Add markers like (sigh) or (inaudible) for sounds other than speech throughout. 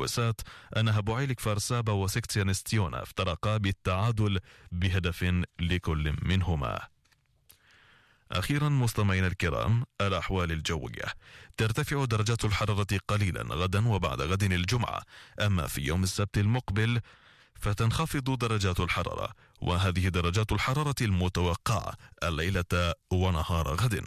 وسات أن هبوعيلك فارسابا وسكتيان ستيونا افترقا بالتعادل بهدف لكل منهما. أخيرا مستمعينا الكرام الأحوال الجوية. ترتفع درجات الحرارة قليلا غدا وبعد غد الجمعة. أما في يوم السبت المقبل فتنخفض درجات الحرارة وهذه درجات الحرارة المتوقعة الليلة ونهار غد.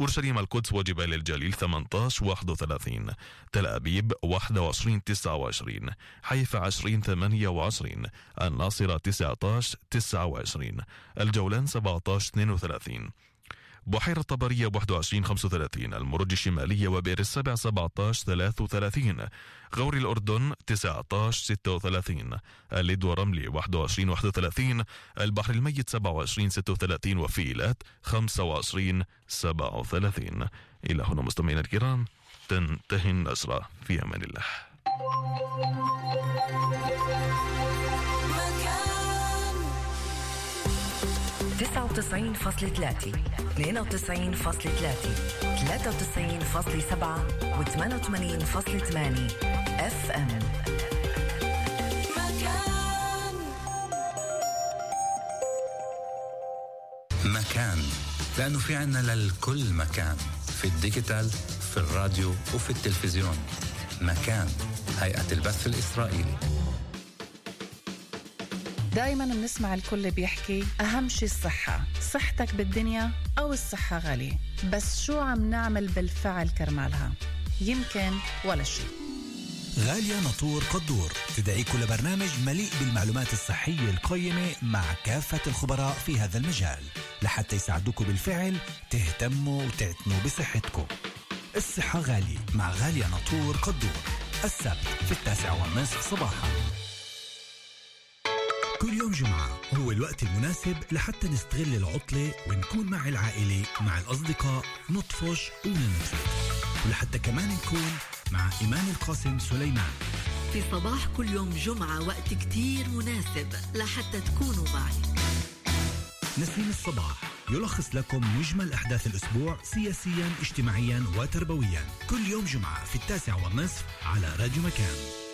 أورشليم القدس وجبال الجليل 18 31 تل أبيب 21 29 حيفا 20 28 الناصرة 19 29 الجولان 17 32 بحيرة طبرية 21 35 المرج الشمالية وبئر السبع 17 33 غور الأردن 19 36 الليد ورملي 21 31 البحر الميت 27 36 وفيلات 25 37 إلى هنا مستمعينا الكرام تنتهي النشرة. في أمان الله. 99.3 92.3 93.7 و88.8 اف ام مكان. لأنه في عنا للكل مكان. في الديجيتال في الراديو وفي التلفزيون. مكان. هيئة البث الإسرائيلي. دايما بنسمع الكل بيحكي أهم شي الصحة صحتك بالدنيا أو الصحة غالية. بس شو عم نعمل بالفعل كرمالها؟ يمكن ولا شيء غالية نطور قدور. تدعيكم لبرنامج مليء بالمعلومات الصحية القيمة مع كافة الخبراء في هذا المجال لحتى يساعدوكم بالفعل تهتموا وتعتنوا بصحتكم. الصحة غالية مع غالية نطور قدور. السبت في التاسعة والنصف صباحا. كل يوم جمعة هو الوقت المناسب لحتى نستغل العطلة ونكون مع العائلة مع الأصدقاء نطفش وننبسط ولحتى كمان نكون مع إيمان القاسم سليمان. في صباح كل يوم جمعة وقت كتير مناسب لحتى تكونوا معي. نسيم الصباح يلخص لكم مجمل أحداث الأسبوع سياسيا اجتماعيا وتربويا. كل يوم جمعة في التاسعة والنصف على راديو مكان.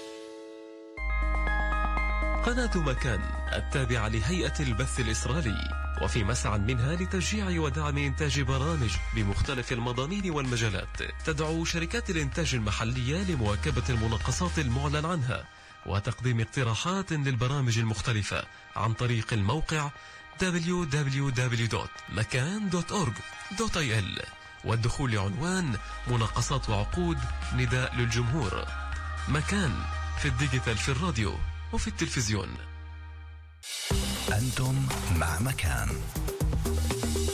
قناة مكان التابعة لهيئة البث الإسرائيلي. وفي مسعى منها لتشجيع ودعم إنتاج برامج بمختلف المضامين والمجالات. تدعو شركات الإنتاج المحلية لمواكبة المناقصات المعلن عنها وتقديم اقتراحات للبرامج المختلفة عن طريق الموقع www.makan.org.il والدخول لعنوان مناقصات وعقود نداء للجمهور. مكان في الديجيتال في الراديو. وفي التلفزيون. أنتم مع مكان.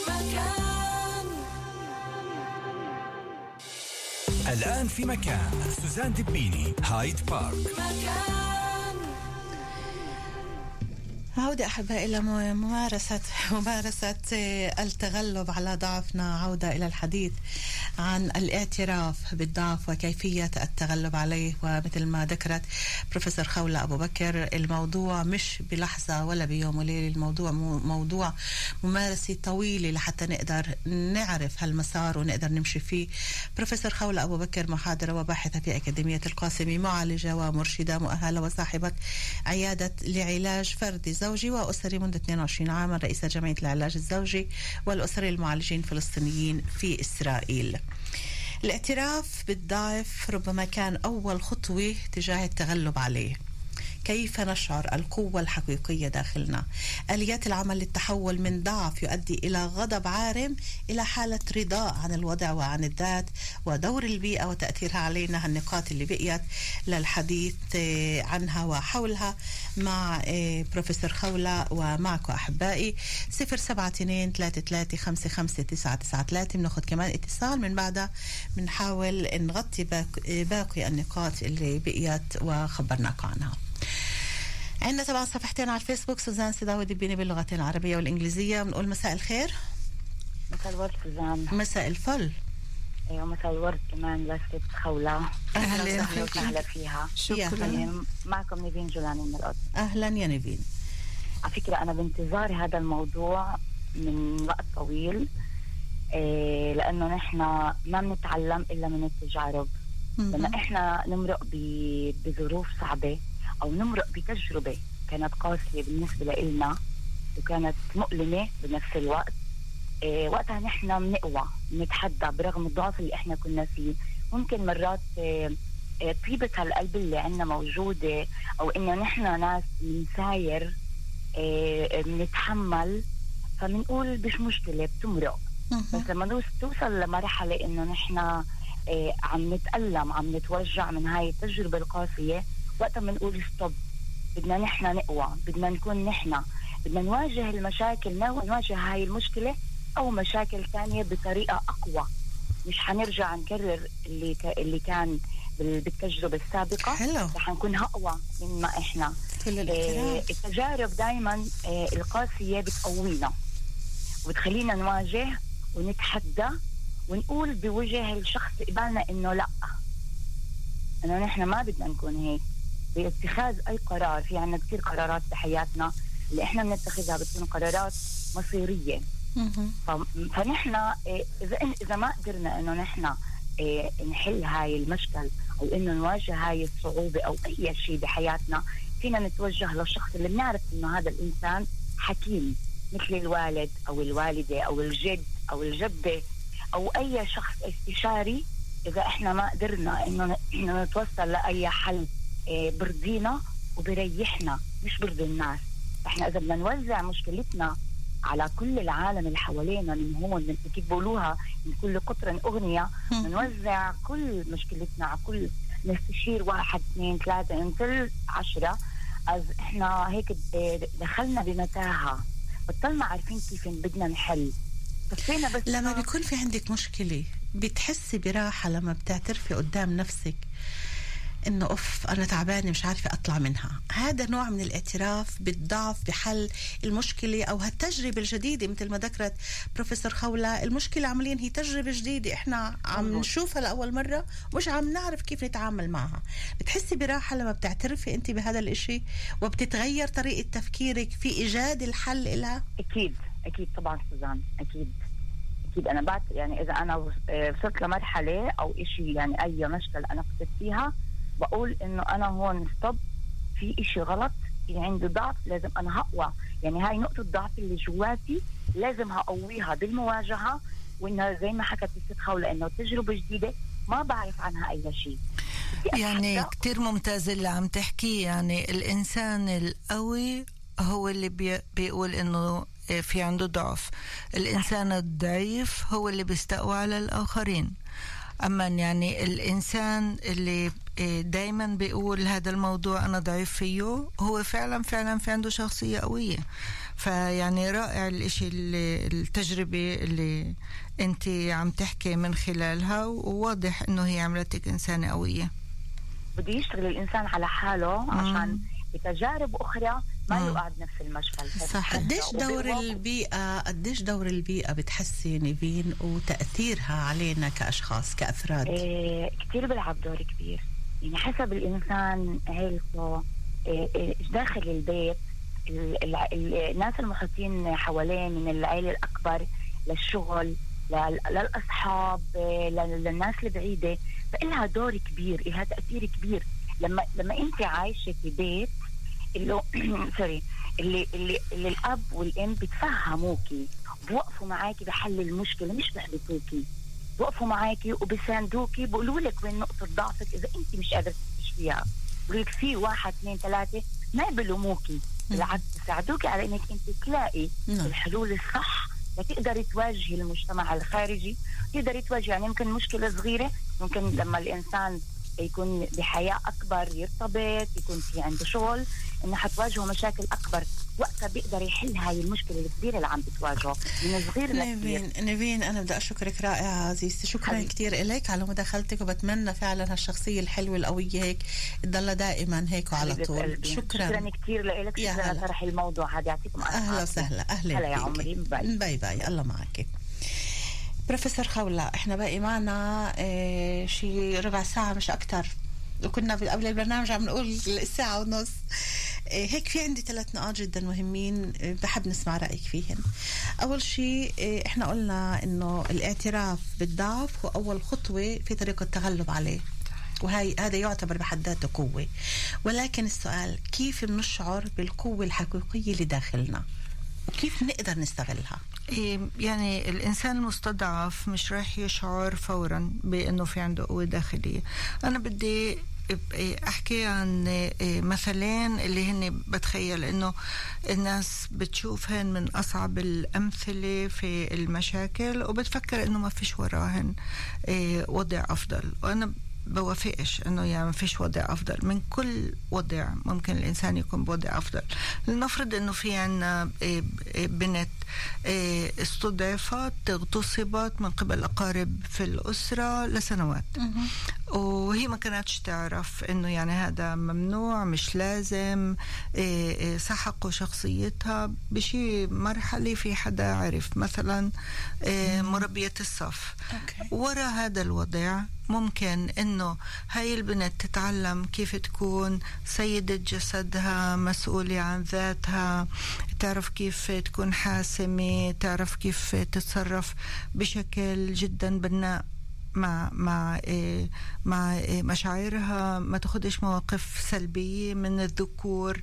مكان الآن في مكان. سوزان دبيني هايد بارك. مكان عودة أحبائي إلى ممارسة ممارسة التغلب على ضعفنا. عودة إلى الحديث. عن الاعتراف بالضعف وكيفية التغلب عليه ومثل ما ذكرت بروفيسور خولة أبو بكر الموضوع مش بلحظة ولا بيوم وليلة الموضوع موضوع ممارسة طويلة لحتى نقدر نعرف هالمسار ونقدر نمشي فيه. بروفيسور خولة أبو بكر محاضرة وباحثة في أكاديمية القاسمي معالجة ومرشدة مؤهلة وصاحبة عيادة لعلاج فردي زوجي وأسري منذ 22 عاما رئيسة جمعية العلاج الزوجي والأسري المعالجين الفلسطينيين في إسرائيل. الاعتراف بالضعف ربما كان أول خطوة تجاه التغلب عليه. كيف نشعر القوة الحقيقية داخلنا؟ آليات العمل للتحول من ضعف يؤدي إلى غضب عارم إلى حالة رضاء عن الوضع وعن الذات ودور البيئة وتأثيرها علينا. النقاط اللي بقيت للحديث آه، عنها وحولها مع آه، بروفيسور خولة ومعكم أحبائي. 072 33 بناخذ كمان اتصال من بعدها. بنحاول نغطي باقي النقاط اللي بقيت وخبرناكم عنها. عندنا طبعا صفحتين على الفيسبوك سوزان سداوي دبيني باللغتين العربية والإنجليزية. بنقول مساء الخير. مساء الورد سوزان. مساء الفل. أيوه مساء الورد كمان لست خولة. أهلا وسهلا فيها. شكرا. معكم نيفين جولاني من الأردن. أهلا يا نيفين على فكرة أنا بانتظار هذا الموضوع من وقت طويل إيه لأنه نحن ما بنتعلم إلا من التجارب. لما إحنا نمرق بظروف صعبة. أو نمرق بتجربه كانت قاسية بالنسبة لنا وكانت مؤلمة بنفس الوقت. إيه وقتها نحن بنقوى بنتحدى برغم الضعف اللي إحنا كنا فيه. ممكن مرات إيه إيه طيبة القلب اللي عندنا موجودة أو إنه نحن ناس بنساير إيه بنتحمل فبنقول مش مشكلة بتمرق. بس لما توصل لمرحلة إنه نحن إيه عم نتألم عم نتوجع من هاي التجربة القاسية وقتها بنقول stop بدنا نحن نقوى بدنا نكون نحن. بدنا نواجه المشاكل نو- نواجه هاي المشكلة أو مشاكل ثانية بطريقة أقوى. مش حنرجع نكرر اللي ك... اللي كان بال- بالتجربة السابقة. حلو. رح نكون أقوى مما إحنا. الاحترام التجارب دائما القاسية بتقوينا. وبتخلينا نواجه ونتحدى ونقول بوجه الشخص قبالنا إنه لأ. إنه نحن ما بدنا نكون هيك. باتخاذ أي قرار في عنا كثير قرارات بحياتنا اللي إحنا بنتخذها بتكون قرارات مصيرية. فنحن آه، إذا إذا ما قدرنا إنه نحن آه، نحل هاي المشكل أو إنه نواجه هاي الصعوبة أو أي شيء بحياتنا فينا نتوجه للشخص اللي بنعرف إنه هذا الإنسان حكيم مثل الوالد أو الوالدة أو الجد أو الجدة أو أي شخص استشاري إذا إحنا ما قدرنا إنه نتوصل لأي حل برضينا وبريحنا مش برضي الناس. إحنا إذا بدنا نوزع مشكلتنا على كل العالم اللي حوالينا من هون من كيف بيقولوها من كل قطر أغنية نوزع كل مشكلتنا على كل نستشير واحد اثنين ثلاثة نصل عشرة. از إحنا هيك دخلنا بمتاهة. بطلنا عارفين كيف بدنا نحل. بس لما بيكون في عندك مشكلة بتحسي براحة لما بتعترفي قدام نفسك. إنه أوف أنا تعبانة مش عارفة أطلع منها. هذا نوع من الاعتراف بالضعف بحل المشكلة أو هالتجربة الجديدة. مثل ما ذكرت بروفيسور خولة المشكلة عمليا هي تجربة جديدة. إحنا عم. نشوفها لأول مرة مش عم نعرف كيف نتعامل معها. بتحسي براحة لما بتعترفي انت بهذا الإشي وبتتغير طريقة تفكيرك في إيجاد الحل لها أكيد أكيد طبعا سوزان أكيد أكيد. أنا بعد يعني إذا أنا آه، وصلت لمرحلة أو إشي يعني أي مشكلة أنا كنت فيها بقول إنه أنا هون stop في إشي غلط في عندي ضعف لازم أنا هقوى. يعني هاي نقطة ضعف اللي جواتي لازم هقويها بالمواجهة وانها زي ما حكت الست خولة إنه تجربة جديدة ما بعرف عنها أي شيء. يعني كتير ممتاز اللي عم تحكيه يعني الإنسان القوي هو اللي بي بيقول إنه في عنده ضعف. الإنسان الضعيف هو اللي بيستقوى على الآخرين. أما يعني الإنسان اللي دايما بيقول هذا الموضوع أنا ضعيف فيه. هو فعلا فعلا في عنده شخصية قوية. فيعني رائع الإشي اللي التجربة اللي أنت عم تحكي من خلالها وواضح إنه هي عملتك إنسانة قوية. بده يشتغل الإنسان على حاله عشان بتجارب أخرى ما مم. يقع بنفس المشكل. صح قديش دور البيئة قديش دور البيئة بتحسي نيفين وتأثيرها علينا كأشخاص كأفراد؟ إيه كثير بيلعب دور كبير. يعني حسب الإنسان عيلته إيه إيه داخل البيت ال- ال- ال- الناس المحيطين حواليه من العيلة الأكبر للشغل لل- للأصحاب إيه، لل- للناس البعيدة فإلها دور كبير إلها تأثير كبير. لما لما أنت عايشة في بيت اللي (clears throat) سوري اللي اللي اللي الأب والأم بتفهموكي بوقفوا معاكي بحل المشكلة مش بحبطوكي بوقفوا معاكي وبساندوكي بيقولوا لك وين نقطة ضعفك إذا انت مش قادرة تكتشفيها بيقولوا لك في واحد اثنين ثلاثة ما بلوموكي بالعكس بيساعدوكي على إنك انت تلاقي نعم. الحلول الصح لتقدري تواجهي المجتمع الخارجي. تقدري تواجهي يعني يمكن مشكلة صغيرة ممكن لما الإنسان يكون بحياة أكبر يرتبط يكون في عنده شغل إنه حتواجهه مشاكل أكبر. وقتها بيقدر يحل هاي المشكلة الكبيرة اللي عم بتواجهه من صغير لكبير. نيفين نيفين أنا بدي أشكرك رائعة عزيزتي. شكرا حبيبتي. كثير إليك على مداخلتك وبتمنى فعلا هالشخصية الحلوة القوية هيك تضلها دائما هيك وعلى طول. قلبي. شكرا. شكرا كثير لك شكرا. لطرح الموضوع هذا. يعطيكم أهلا. وسهلا. أهلا هلا يا. عمري. bye. bye bye. الله معك. بروفيسور خولة إحنا باقي معنا آه شي ربع ساعة مش أكتر. وكنا قبل البرنامج عم نقول الساعة ونص. هيك في عندي ثلاث نقاط جدا مهمين آه بحب نسمع رأيك فيهن أول شيء آه إحنا قلنا إنه الاعتراف بالضعف هو أول خطوة في طريق التغلب عليه. وهي هذا يعتبر بحد ذاته قوة. ولكن السؤال كيف بنشعر بالقوة الحقيقية اللي داخلنا؟ وكيف نقدر نستغلها؟ إيه، يعني الإنسان المستضعف مش راح يشعر فورا بأنه في عنده قوة داخلية. أنا بدي أحكي عن إيه، مثلين اللي هن بتخيل إنه الناس بتشوفهن من أصعب الأمثلة في المشاكل وبتفكر إنه ما فيش وراهن إيه، وضع أفضل. وأنا بوافقش إنه يعني ما فيش وضع أفضل. من كل وضع ممكن الإنسان يكون بوضع أفضل. لنفرض إنه في عنا إيه، إيه، بنت إيه، استضعفت اغتصبت من قبل أقارب في الأسرة لسنوات. وهي ما كانتش تعرف إنه يعني هذا ممنوع مش لازم سحقوا شخصيتها بشي مرحلة في حدا عرف. مثلا مربية الصف. ورا هذا الوضع ممكن إنه هاي البنت تتعلم كيف تكون سيدة جسدها مسؤولة عن ذاتها تعرف كيف تكون حاسمة تعرف كيف تتصرف بشكل جدا بناء مع مع إيه مع إيه مشاعرها. ما تاخدش مواقف سلبية من الذكور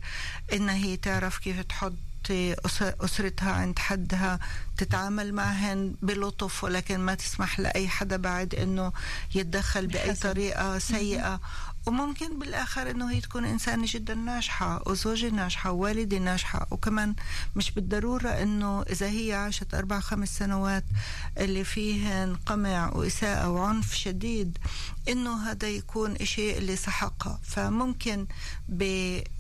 إنها هي تعرف كيف تحط أسرتها عند حدها تتعامل معهن بلطف ولكن ما تسمح لأي حدا بعد إنه يتدخل بأي بحزم. طريقة سيئة. وممكن بالآخر إنه هي تكون إنسانة جدا ناجحة وزوجة ناجحة ووالدة ناجحة. وكمان مش بالضرورة إنه إذا هي عاشت أربع خمس سنوات اللي فيهن قمع وإساءة وعنف شديد إنه هذا يكون إشي اللي سحقها. فممكن ب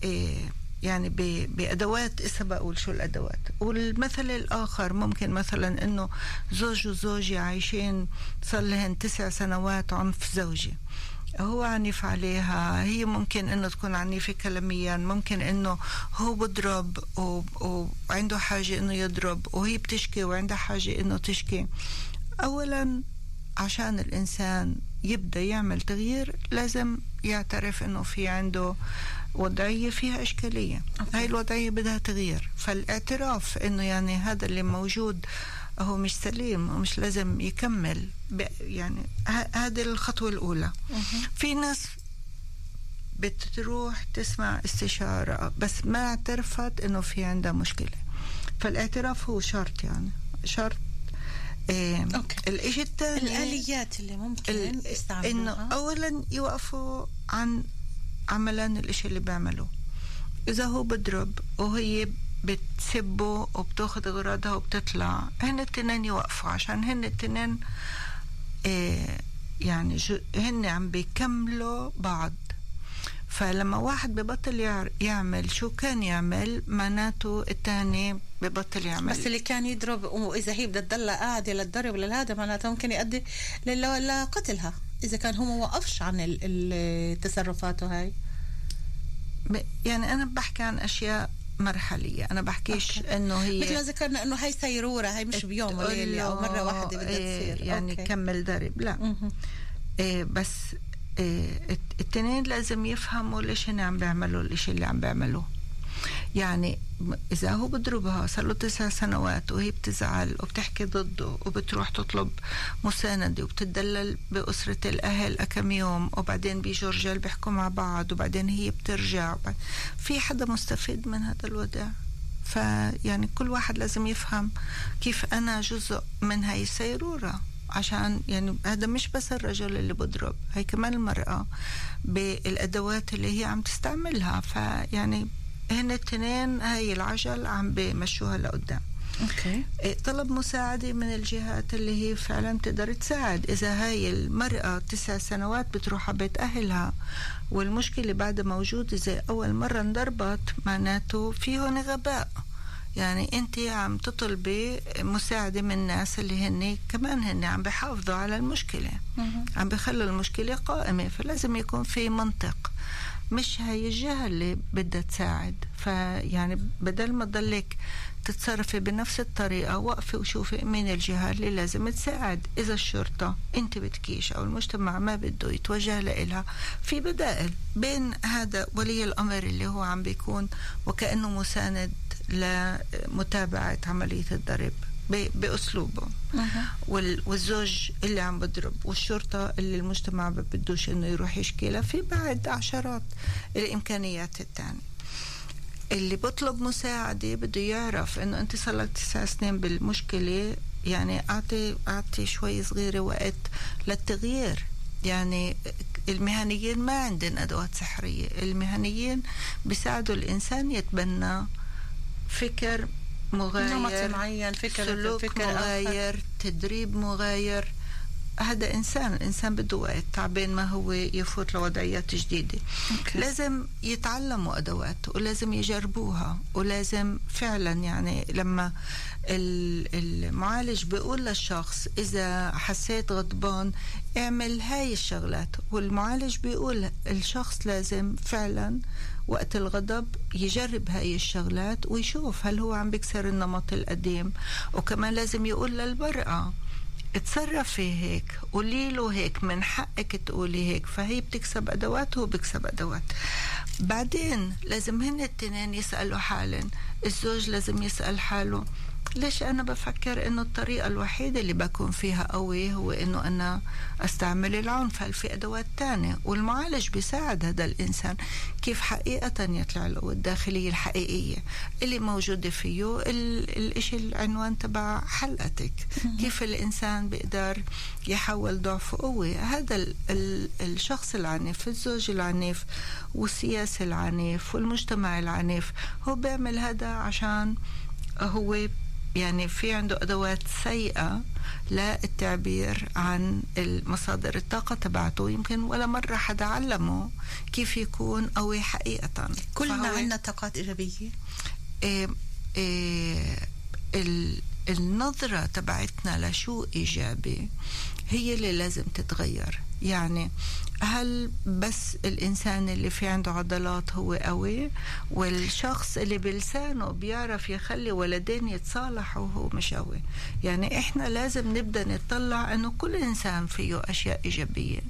إيه يعني بأدوات اسا بقول شو الأدوات. والمثل الآخر ممكن مثلا إنه زوج وزوجة عايشين صار لهن تسع سنوات عنف زوجي هو عنيف عليها. هي ممكن إنه تكون عنيفة كلاميا. ممكن إنه هو بضرب وعنده حاجة إنه يضرب وهي بتشكي وعندها حاجة إنه تشكي. اولا عشان الإنسان يبدأ يعمل تغيير لازم يعترف إنه في عنده وضعيه فيها إشكالية. أوكي. هاي الوضعية بدها تغيير. فالاعتراف إنه يعني هذا اللي موجود هو مش سليم ومش لازم يكمل. يعني هذه الخطوة الأولى. في ناس بتروح تسمع استشارة بس ما اعترفت إنه في عندها مشكلة. فالاعتراف هو شرط يعني. شرط إيه أوكي. الإشي الثاني الآليات اللي ممكن يستعملوها. اولا يوقفوا عن عملا الإشي اللي بيعملوه إذا هو بضرب وهي بتسبه وبتأخذ أغراضها وبتطلع هن التنين يوقفوا عشان هن التنين إيه يعني هن عم بيكملوا بعض. فلما واحد ببطل يع- يعمل شو كان يعمل؟ معناته التاني ببطل يعمل. بس اللي كان يضرب وإذا هي بدها تضلها قاعدة للضرب ولا هذا معناته ممكن يؤدي لقتلها. إذا كان هو ما وقفش عن ال- ال- تصرفاته هاي يعني أنا بحكي عن أشياء مرحلية أنا بحكيش okay. إنه هي مثل ما ذكرنا إنه هاي سيرورة هاي مش بيوم أو مرة له واحدة بدها إيه تصير يعني okay. كمل ضرب لا. إيه بس إيه الت- التنين لازم يفهموا ليش هن عم بيعملوا الإشي اللي عم بيعملوه يعني إذا هو بضربها صار له تسع سنوات وهي بتزعل وبتحكي ضده وبتروح تطلب مساندة وبتدلل بأسرة الأهل كم يوم وبعدين بيجوا رجال بيحكوا مع بعض وبعدين هي بترجع. في حدا مستفيد من هذا الوضع فيعني كل واحد لازم يفهم كيف أنا جزء من هاي السيرورة. عشان يعني هذا مش بس الرجل اللي بضرب هي كمان المرأة بالأدوات اللي هي عم تستعملها. فيعني هن التنين هاي العجل عم بمشوها لقدام. أوكي. إيه، طلب مساعدة من الجهات اللي هي فعلا تقدر تساعد. إذا هاي المرأة تسع سنوات بتروح على بيت أهلها والمشكلة بعد موجودة زي أول مرة انضربت معناته في هون غباء. يعني أنت عم تطلبي مساعدة من الناس اللي هن كمان هن عم بحافظوا على المشكلة. عم بخلوا المشكلة قائمة فلازم يكون في منطق. مش هاي الجهة اللي بدها تساعد. فيعني بدل ما تضلك تتصرفي بنفس الطريقة وقفي وشوفي مين الجهة اللي لازم تساعد. إذا الشرطة أنت بتكيش أو المجتمع ما بده يتوجه لإلها. في بدائل بين هذا ولي الأمر اللي هو عم بيكون وكأنه مساند لمتابعة عملية الضرب بأسلوبه. وال- والزوج اللي عم بضرب والشرطة اللي المجتمع ما بدوش إنه يروح يشكي لها في بعد عشرات الإمكانيات الثانية اللي بطلب مساعدة بده يعرف إنه أنت صار لك تسع سنين بالمشكلة يعني اعطي أعطي شوي صغيرة وقت للتغيير. يعني المهنيين ما عندهم أدوات سحرية المهنيين بيساعدوا الإنسان يتبنى فكر مغاير نمط معين فكر سلوك فكر آخر. مغاير تدريب مغاير هذا إنسان الإنسان بده وقت تعبين ما هو يفوت لوضعيات جديدة أوكي. لازم يتعلموا أدوات ولازم يجربوها ولازم فعلا يعني لما ال- المعالج بيقول للشخص إذا حسيت غضبان اعمل هاي الشغلات والمعالج بيقول الشخص لازم فعلا وقت الغضب يجرب هاي الشغلات ويشوف هل هو عم بيكسر النمط القديم وكمان لازم يقول للمرأة اتصرفي هيك قولي له هيك من حقك تقولي هيك فهي بتكسب أدوات وهو بيكسب أدوات. بعدين لازم هن التنين يسألوا حالهم الزوج لازم يسأل حاله ليش أنا بفكر إنه الطريقة الوحيدة اللي بكون فيها قوي هو إنه أنا أستعمل العنف هل في أدوات تانية والمعالج بيساعد هذا الإنسان كيف حقيقة يطلع القوة الداخلية الحقيقية اللي موجوده فيه ال- الإشي العنوان تبع حلقتك كيف الإنسان بيقدر يحول ضعفه قوه هذا ال ال الشخص العنيف الزوج العنيف والسياسي العنيف والمجتمع العنيف هو بيعمل هذا عشان هو يعني في عنده أدوات سيئة للتعبير عن المصادر الطاقة تبعته يمكن ولا مرة حدا علمه كيف يكون قوي حقيقة. كلنا عندنا طاقات إيجابية. إيه إيه ال- النظرة تبعتنا لشو إيجابي؟ هي اللي لازم تتغير. يعني هل بس الإنسان اللي في عنده عضلات هو قوي؟ والشخص اللي بلسانه بيعرف يخلي ولدين يتصالحوا وهو مش قوي. يعني إحنا لازم نبدأ نطلع أنه كل إنسان فيه أشياء إيجابية.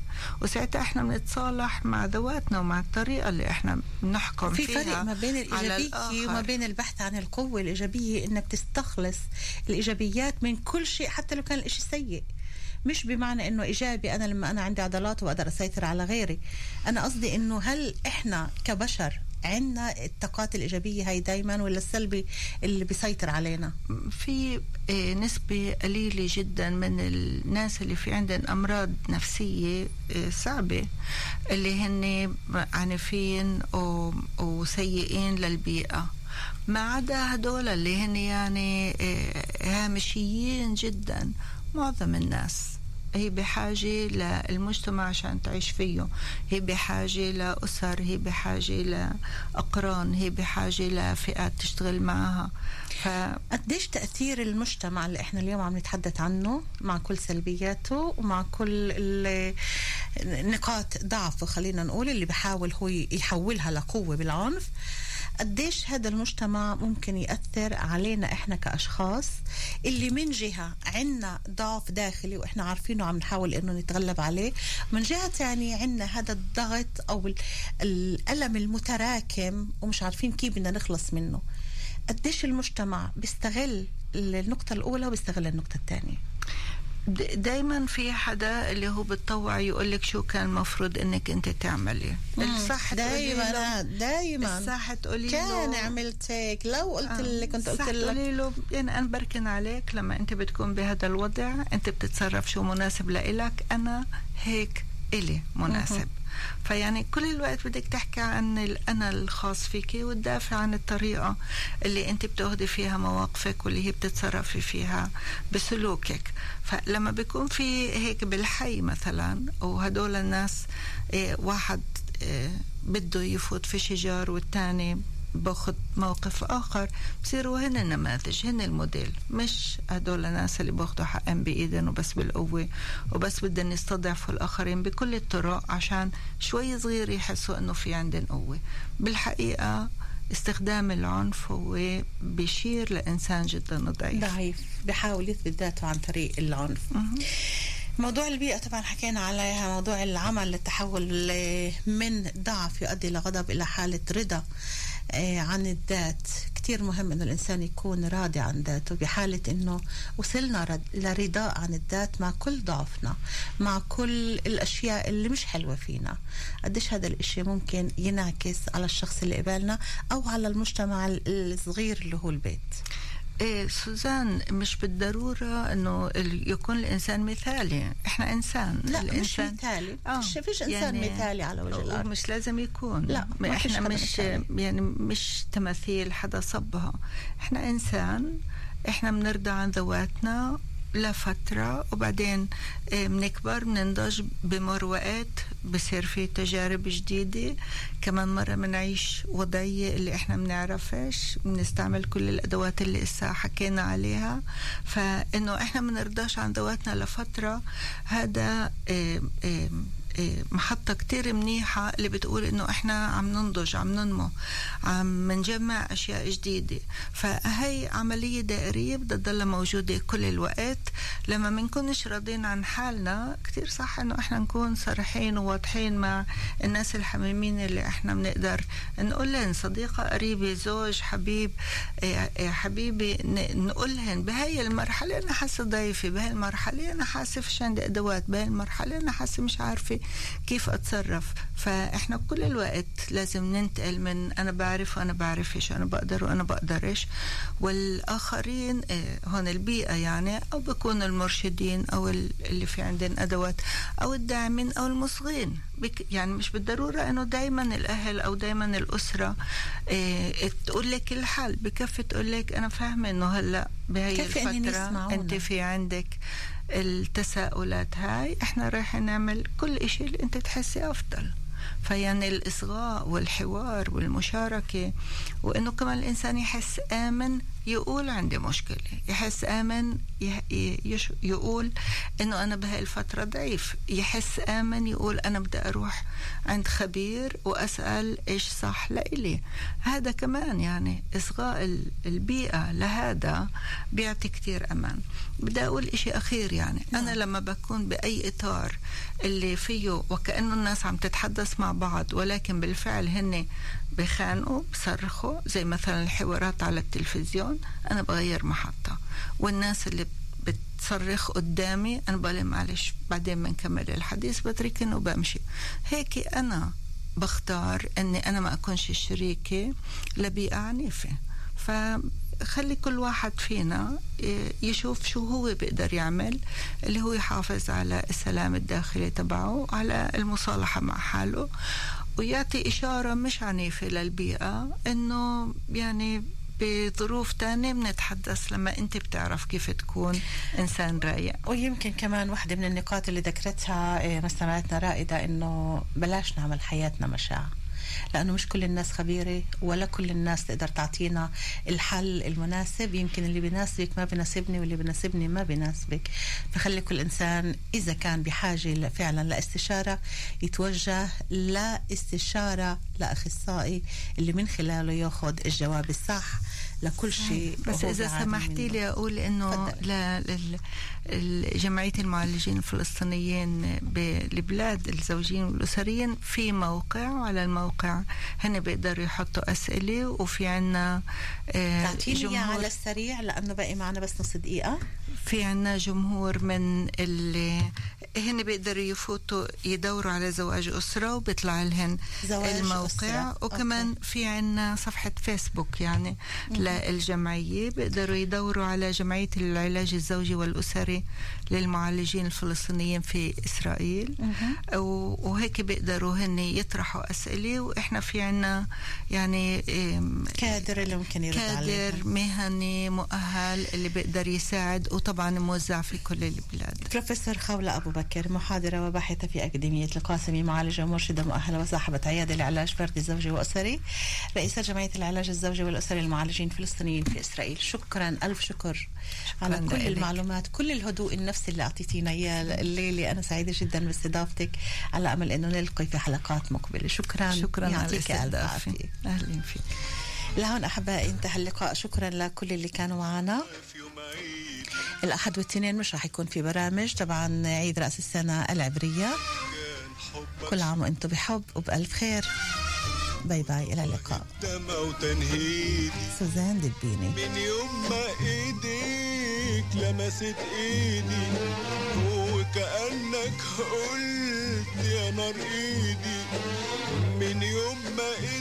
وساعتها إحنا بنتصالح مع ذواتنا ومع الطريقة اللي إحنا بنحكم في فيها فرق ما بين الآخر. وما بين البحث عن القوة الإيجابية إنك تستخلص الإيجابيات من كل شيء حتى لو كان الإشي سيء. مش بمعنى إنه إيجابي أنا لما أنا عندي عضلات وأقدر أسيطر على غيري. أنا قصدي إنه هل إحنا كبشر عندنا الطاقات الإيجابية هاي دايما ولا السلبي اللي بيسيطر علينا؟ في آه، نسبة قليلة جدا من الناس اللي في عندهم أمراض نفسية آه، صعبة اللي هن عنيفين وسيئين للبيئة. ما عدا هدول اللي هن يعني آه، هامشيين جدا معظم الناس. هي بحاجة للمجتمع عشان تعيش فيه. هي بحاجة لأسر هي بحاجة لأقران هي بحاجة لفئات تشتغل معها. ف... قديش تأثير المجتمع اللي إحنا اليوم عم نتحدث عنه مع كل سلبياته ومع كل نقاط ضعفه خلينا نقول اللي بحاول هو يحولها لقوة بالعنف؟ قديش هذا المجتمع ممكن يأثر علينا إحنا كأشخاص؟ اللي من جهة عنا ضعف داخلي وإحنا عارفينه عم نحاول إنه نتغلب عليه من جهة تانية عنا هذا الضغط ال- الألم المتراكم ومش عارفين كيف بدنا نخلص منه. قديش المجتمع بيستغل النقطة الأولى وبيستغل النقطة الثانية دائما في حدا اللي هو بتطوع يقول لك شو كان المفروض إنك أنت تعملي. الصح تقولي له- دايما دايما. الصح تقولي كان له عملت هيك. لو قلت لك كنت قلت لك تقولي له يعني أنا بركن عليك. لما أنت بتكون بهذا الوضع أنت بتتصرف شو مناسب لإلك. أنا هيك إلي مناسب. فيعني كل الوقت بدك تحكي عن الأنا الخاص فيك وتدافع عن الطريقة اللي أنت بتاخدي فيها مواقفك واللي هي بتتصرفي فيها بسلوكك. فلما بيكون في هيك بالحي مثلا وهدول الناس إيه، واحد إيه، بده يفوت في شجار والتاني باخذ موقف آخر. بصيروا هن النماذج هن الموديل. مش هدول الناس اللي باخذوا حقهم بايدهم وبس بالقوة وبس بدهم يستضعفوا الآخرين بكل الطرق عشان شوي صغير يحسوا إنه في عندهم قوة. بالحقيقة استخدام العنف هو بيشير لإنسان جدا ضعيف. ضعيف. بحاول يثبت ذاته عن طريق العنف. موضوع البيئة طبعا حكينا عليها موضوع العمل للتحول من ضعف يؤدي لغضب إلى حالة رضا. عن الذات. كتير مهم إنه الإنسان يكون راضي عن ذاته بحالة إنه وصلنا لرضاء عن الذات مع كل ضعفنا مع كل الأشياء اللي مش حلوة فينا. قديش هذا الإشي ممكن ينعكس على الشخص اللي قبالنا أو على المجتمع ال- الصغير اللي هو البيت؟ إيه سوزان مش بالضرورة ال- يكون الإنسان مثالي. إحنا إنسان. لا مش الانسان مثالي. آه، مش فيش إنسان مثالي على وجه الأرض. مش لازم يكون. لا، ما حدا مش مثالي. يعني مش تماثيل حدا صبها. إحنا إنسان. إحنا بنرضى عن ذواتنا. لفترة وبعدين آه، بنكبر بننضج بمر وقت بصير في تجارب جديدة. كمان مرة بنعيش وضعية اللي إحنا بنعرفش بنستعمل كل الأدوات اللي إسا حكينا عليها. فإنه إحنا بنرضاش عن ذواتنا لفترة هذا آه، آه، محطة كتير منيحة اللي بتقول إنه إحنا عم ننضج عم ننمو عم نجمع أشياء جديدة. فهي عملية دائرية بدها تضلها موجودة كل الوقت. لما منكونش راضين عن حالنا كتير صح إنه إحنا نكون صريحين وواضحين مع الناس الحميمين اللي إحنا بنقدر. نقول لهم صديقة قريبة زوج حبيب آه، حبيبي ن- نقولهن بهاي المرحلة أنا حاسة ضعيفة بهاي المرحلة أنا حاسة فيش عندي أدوات بهاي المرحلة أنا حاسة مش عارفة كيف أتصرف. فإحنا كل الوقت لازم ننتقل من أنا بعرف وأنا بعرفش أنا بقدر وأنا بقدرش. والآخرين آه، هون البيئة يعني أو بكون المرشدين أو ال- اللي في عندهم أدوات أو الداعمين أو المصغين. يعني مش بالضرورة أنه دايما الأهل أو دايما الأسرة آه، تقول لك الحل. بكفي تقول لك أنا فاهمة أنه هلأ بهي يسمعونا. أنت في عندك التساؤلات هاي إحنا رايحين نعمل كل إشي اللي أنت تحسي أفضل. فيعني الإصغاء والحوار والمشاركة وإنه كمان الإنسان يحس آمن يقول عندي مشكلة يحس يش- يقول إنه أنا بهاي الفترة ضعيف يحس آمن يقول أنا بدي أروح عند خبير وأسأل إيش صح لإلي. هذا كمان يعني إصغاء ال- البيئة لهذا بيعطي كتير أمان. بدي أقول إشي أخير يعني أنا لما بكون بأي إطار اللي فيه وكأنه الناس عم تتحدث مع بعض ولكن بالفعل هن بخانقوا بصرخوا زي مثلا الحوارات على التلفزيون أنا بغير محطة. والناس اللي بتصرخ قدامي أنا بقول معلش بعدين بنكمل الحديث بتركن وبمشي هيك أنا بختار إني أنا ما أكونش شريكة لبيئة عنيفة. فخلي كل واحد فينا يشوف شو هو بيقدر يعمل اللي هو يحافظ على السلام الداخلي تبعه على المصالحة مع حاله. ويعطي إشارة مش عنيفة للبيئة إنه يعني بظروف تانية بنتحدث لما أنت بتعرف كيف تكون إنسان رايق ويمكن كمان واحدة من النقاط اللي ذكرتها إيه، مستمعتنا رائدة إنه بلاش نعمل حياتنا مشاعة لأنه مش كل الناس خبيرة ولا كل الناس تقدر تعطينا الحل المناسب. يمكن اللي بيناسبك ما بيناسبني واللي بيناسبني ما بيناسبك فخلي كل إنسان إذا كان بحاجة فعلا لاستشارة يتوجه لاستشارة لأخصائي اللي من خلاله ياخذ الجواب الصح. لكل شيء بس بيعاني سمحتي. لي أقول إنه تفضلي. ل- لل- ال- جمعية المعالجين الفلسطينيين بالبلاد الزوجين والأسريين في موقع وعلى الموقع هن بيقدروا يحطوا أسئلة وفي عنا آه، تعطيني على السريع لأنه باقي معنا بس نص دقيقة في عنا جمهور من اللي هن بيقدروا يفوتوا يدوروا على زواج أسرة وبيطلع لهن زواج الموقع أسرة. وكمان okay. في عنا صفحة فيسبوك يعني للجمعية بيقدروا يدوروا على جمعية العلاج الزوجي والأسري للمعالجين الفلسطينيين في إسرائيل. وهيك بيقدروا هن يطرحوا أسئلة وإحنا في عنا يعني كادر اللي ممكن يرد عليه كادر مهني مؤهل اللي بيقدر يساعد وطبعا موزع في كل البلاد. بروفيسور خولة أبو بكر محاضرة وباحثة في أكاديمية القاسمي معالجة ومرشدة مؤهلة وصاحبة عيادة لعلاج فردي زوجي وأسري رئيسة جمعية العلاج الزوجي والأسري للمعالجين الفلسطينيين في إسرائيل. شكرا ألف شكر على كل. المعلومات كل الهدوء النفسي اللي أعطيتينا إياه. الليلة أنا سعيدة جدا باستضافتك. على أمل أنه نلقي في حلقات مقبلة. شكرا. شكرا على يعطيك ألف عافية. أهلا فيك. لهون أحبائي انتهى اللقاء. شكرا لكل اللي كانوا معنا. الأحد والاثنين مش راح يكون في برامج. طبعا عيد رأس السنة العبرية. كل عام وإنتم بحب وبألف خير. باي باي إلى اللقاء. سوزان دبيني من يوم ما ايديك لمست إيدي وكأنك قلت يا نار إيدي. من يوم ما ايديك